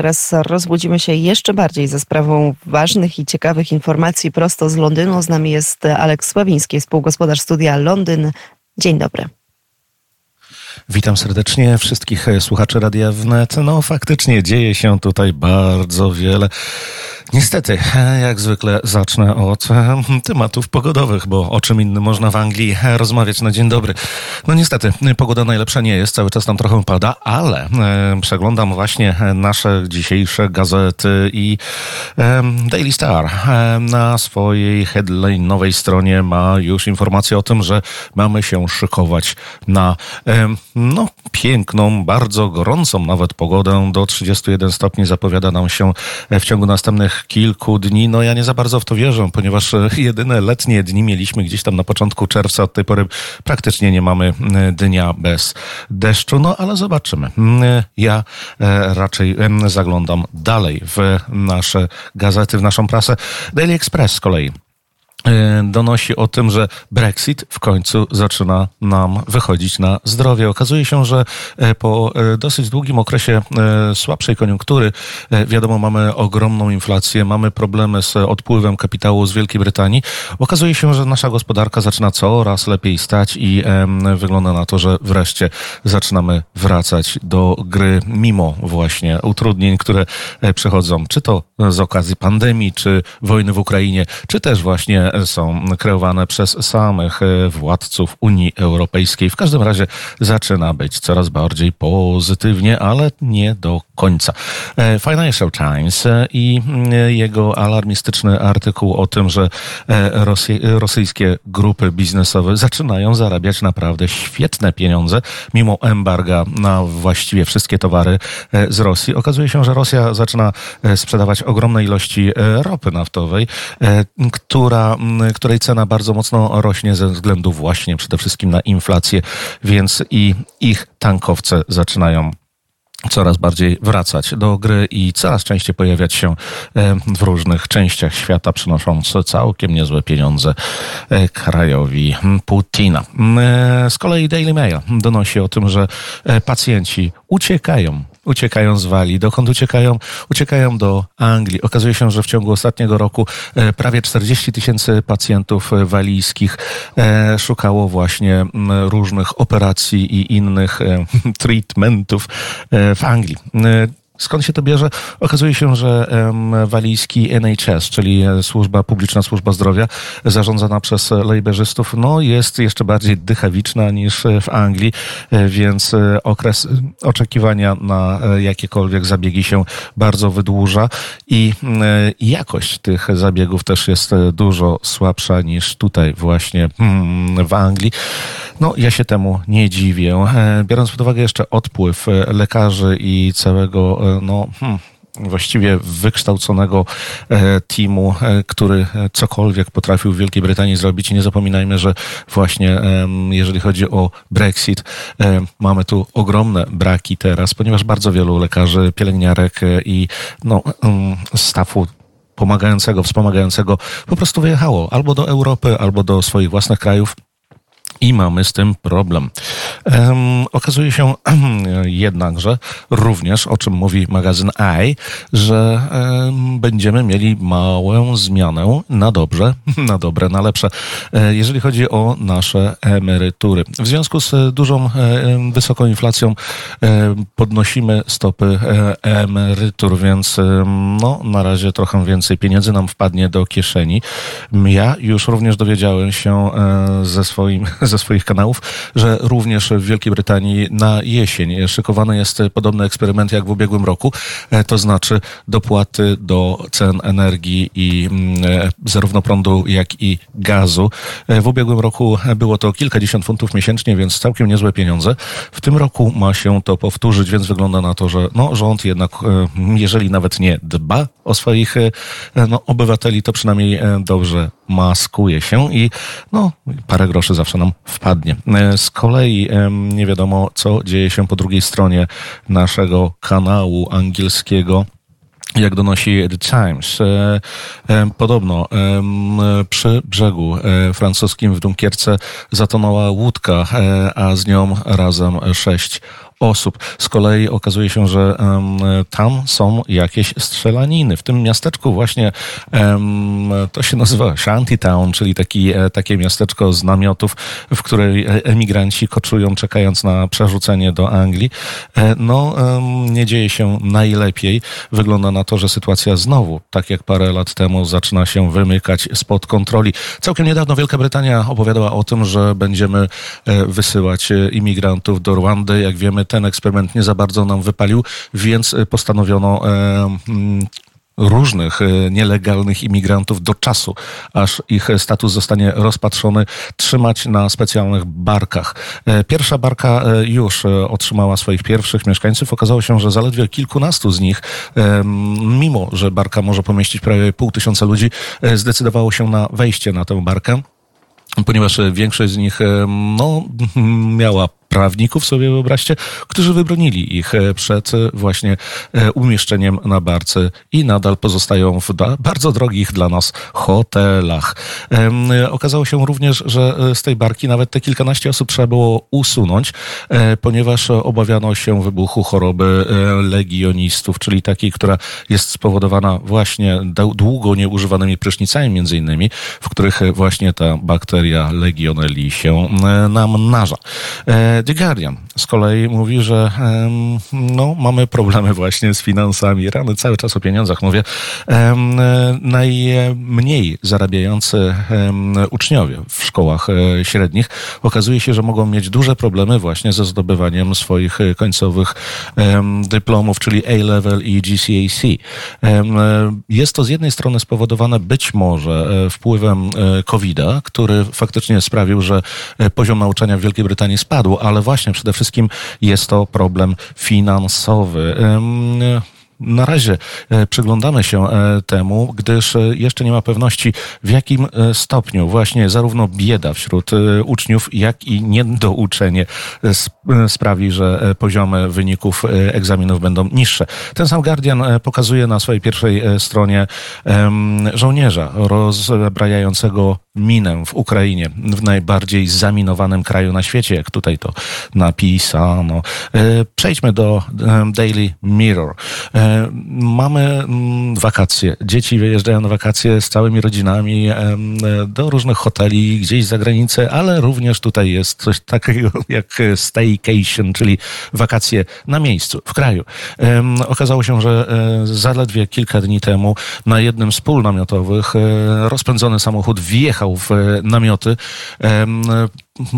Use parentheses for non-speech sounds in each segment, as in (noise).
Teraz rozbudzimy się jeszcze bardziej ze sprawą ważnych i ciekawych informacji prosto z Londynu. Z nami jest Aleks Sławiński, współgospodarz studia Londyn. Dzień dobry. Witam serdecznie wszystkich słuchaczy Radia Wnet. No faktycznie dzieje się tutaj bardzo wiele. Niestety, jak zwykle zacznę od tematów pogodowych, bo o czym innym można w Anglii rozmawiać na dzień dobry. No niestety, pogoda najlepsza nie jest, cały czas tam trochę pada, ale przeglądam właśnie nasze dzisiejsze gazety i Daily Star na swojej headline nowej stronie ma już informację o tym, że mamy się szykować na no, piękną, bardzo gorącą nawet pogodę. Do 31 stopni zapowiada nam się w ciągu następnych kilku dni. No ja nie za bardzo w to wierzę, ponieważ e, jedyne letnie dni mieliśmy gdzieś tam na początku czerwca. Od tej pory praktycznie nie mamy e, dnia bez deszczu. No ale zobaczymy. Mm, e, ja raczej zaglądam dalej w nasze gazety, w naszą prasę. Daily Express z kolei donosi o tym, że Brexit w końcu zaczyna nam wychodzić na zdrowie. Okazuje się, że e, po e, dosyć długim okresie słabszej koniunktury, wiadomo, mamy ogromną inflację, mamy problemy z odpływem kapitału z Wielkiej Brytanii. Okazuje się, że nasza gospodarka zaczyna coraz lepiej stać i wygląda na to, że wreszcie zaczynamy wracać do gry, mimo właśnie utrudnień, które przychodzą, czy to z okazji pandemii, czy wojny w Ukrainie, czy też właśnie są kreowane przez samych e, władców Unii Europejskiej. W każdym razie zaczyna być coraz bardziej pozytywnie, ale nie do końca. E, Financial Times e, i jego alarmistyczny artykuł o tym, że Rosy rosyjskie grupy biznesowe zaczynają zarabiać naprawdę świetne pieniądze, mimo embarga na właściwie wszystkie towary z Rosji. Okazuje się, że Rosja zaczyna sprzedawać ogromne ilości ropy naftowej, która której cena bardzo mocno rośnie ze względu właśnie przede wszystkim na inflację, więc i ich tankowce zaczynają coraz bardziej wracać do gry i coraz częściej pojawiać się e, w różnych częściach świata, przynosząc całkiem niezłe pieniądze e, krajowi Putina. E, z kolei Daily Mail donosi o tym, że pacjenci uciekają uciekają z Walii. Dokąd uciekają? Uciekają do Anglii. Okazuje się, że w ciągu ostatniego roku e, prawie 40 tysięcy pacjentów e, walijskich e, szukało właśnie różnych operacji i innych (laughs) treatmentów w Anglii. Skąd się to bierze? Okazuje się, że walijski NHS, czyli służba, publiczna służba zdrowia, zarządzana przez lejberzystów, no jest jeszcze bardziej dychawiczna niż w Anglii, e, więc e, okres oczekiwania na e, jakiekolwiek zabiegi się bardzo wydłuża i jakość tych zabiegów też jest dużo słabsza niż tutaj właśnie hmm, w Anglii. No, ja się temu nie dziwię. Biorąc pod uwagę jeszcze odpływ lekarzy i całego no, hmm, właściwie wykształconego e, teamu, e, który cokolwiek potrafił w Wielkiej Brytanii zrobić. I nie zapominajmy, że właśnie jeżeli chodzi o Brexit, e, mamy tu ogromne braki teraz, ponieważ bardzo wielu lekarzy, pielęgniarek i no, stafu pomagającego, wspomagającego po prostu wyjechało albo do Europy, albo do swoich własnych krajów i mamy z tym problem. Um, okazuje się (clears throat) jednakże również, o czym mówi magazyn AI, że um, będziemy mieli małą zmianę na dobrze, (laughs) na dobre, na lepsze, e, jeżeli chodzi o nasze emerytury. W związku z dużą, e, wysoką inflacją e, podnosimy stopy emerytur, więc no, na razie trochę więcej pieniędzy nam wpadnie do kieszeni. Ja już również dowiedziałem się ze swoim (laughs) ze swoich kanałów, że również w Wielkiej Brytanii na jesień szykowany jest podobny eksperyment jak w ubiegłym roku, e, to znaczy dopłaty do cen energii i mm, e, zarówno prądu, jak i gazu. E, w ubiegłym roku było to kilkadziesiąt funtów miesięcznie, więc całkiem niezłe pieniądze. W tym roku ma się to powtórzyć, więc wygląda na to, że no, rząd jednak, jeżeli nawet nie dba o swoich no, obywateli, to przynajmniej dobrze maskuje się i no, parę groszy zawsze nam wpadnie. E, z kolei nie wiadomo, co dzieje się po drugiej stronie naszego kanału angielskiego jak donosi The Times, e, e, podobno przy brzegu francuskim w Dunkierce zatonęła łódka, a z nią razem sześć osób. Z kolei okazuje się, że tam są jakieś strzelaniny. W tym miasteczku właśnie to się nazywa Shantytown, czyli taki, e, takie miasteczko z namiotów, w której emigranci koczują czekając na przerzucenie do Anglii. E, no, nie dzieje się najlepiej. Wygląda na to, że sytuacja znowu, tak jak parę lat temu, zaczyna się wymykać spod kontroli. Całkiem niedawno Wielka Brytania opowiadała o tym, że będziemy e, wysyłać imigrantów do Rwandy. Jak wiemy, ten eksperyment nie za bardzo nam wypalił, więc postanowiono różnych e, nielegalnych imigrantów do czasu, aż ich status zostanie rozpatrzony, trzymać na specjalnych barkach. E, pierwsza barka e, już otrzymała swoich pierwszych mieszkańców. Okazało się, że zaledwie kilkunastu z nich, mimo że barka może pomieścić prawie pół tysiąca ludzi, zdecydowało się na wejście na tę barkę ponieważ większość z nich no, (laughs) miała prawników, sobie wyobraźcie, którzy wybronili ich e, przed e, właśnie e, umieszczeniem na barce i nadal pozostają w bardzo drogich dla nas hotelach. Okazało się również, że z tej barki nawet te kilkanaście osób trzeba było usunąć, ponieważ obawiano się wybuchu choroby legionistów, czyli takiej, która jest spowodowana właśnie długo nieużywanymi prysznicami między innymi, w których właśnie ta bakteria legionelli się namnaża. The Guardian z kolei mówi, że no, mamy problemy właśnie z finansami. Rany cały czas o pieniądzach mówię. Najmniej zarabiający uczniowie w szkołach e, średnich okazuje się, że mogą mieć duże problemy właśnie ze zdobywaniem swoich końcowych dyplomów, czyli A-level i GCAC. Jest to z jednej strony spowodowane być może e, wpływem e, COVID-a, który faktycznie sprawił, że poziom nauczania w Wielkiej Brytanii spadł, ale właśnie przede wszystkim jest to problem finansowy. Na razie e, przyglądamy się e, temu, gdyż e, jeszcze nie ma pewności, w jakim stopniu właśnie zarówno bieda wśród uczniów, jak i niedouczenie sprawi, że poziomy wyników egzaminów będą niższe. Ten sam Guardian pokazuje na swojej pierwszej stronie żołnierza rozbrajającego minę w Ukrainie, w najbardziej zaminowanym kraju na świecie, jak tutaj to napisano. Przejdźmy do Daily Mirror mamy mm, wakacje. Dzieci wyjeżdżają na wakacje z całymi rodzinami do różnych hoteli gdzieś za granicę, ale również tutaj jest coś takiego (laughs) jak staycation, czyli wakacje na miejscu, w kraju. Okazało się, że e, zaledwie kilka dni temu na jednym z pól namiotowych e, rozpędzony samochód wjechał w e, namioty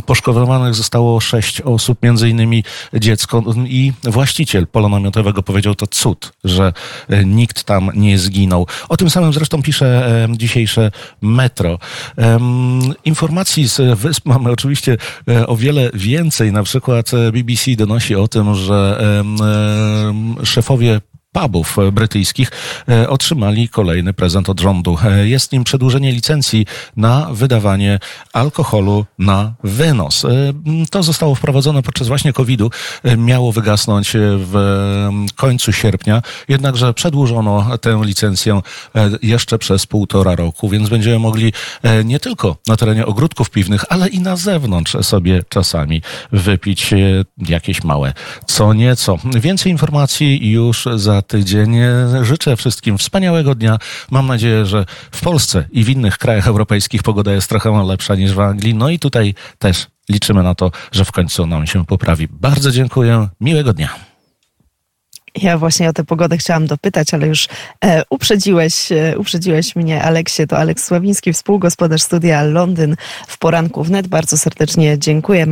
Poszkodowanych zostało sześć osób, między innymi dziecko i właściciel pola namiotowego powiedział to cud, że e, nikt tam nie zginął. O tym samym zresztą pisze e, dzisiejsze Metro. Informacji z wysp mamy oczywiście e, o wiele więcej. Na przykład BBC donosi o tym, że szefowie pubów brytyjskich e, otrzymali kolejny prezent od rządu. E, jest nim przedłużenie licencji na wydawanie alkoholu na wynos. E, to zostało wprowadzone podczas właśnie COVID-u. Miało wygasnąć w końcu sierpnia, jednakże przedłużono tę licencję jeszcze przez półtora roku, więc będziemy mogli nie tylko na terenie ogródków piwnych, ale i na zewnątrz sobie czasami wypić jakieś małe co nieco. Więcej informacji już tydzień. Życzę wszystkim wspaniałego dnia. Mam nadzieję, że w Polsce i w innych krajach europejskich pogoda jest trochę lepsza niż w Anglii. No i tutaj też liczymy na to, że w końcu nam się poprawi. Bardzo dziękuję. Miłego dnia. Ja właśnie o tę pogodę chciałam dopytać, ale już e, uprzedziłeś, e, uprzedziłeś mnie, Aleksie. To Aleks Sławiński, współgospodarz studia Londyn w poranku wnet. Bardzo serdecznie dziękuję.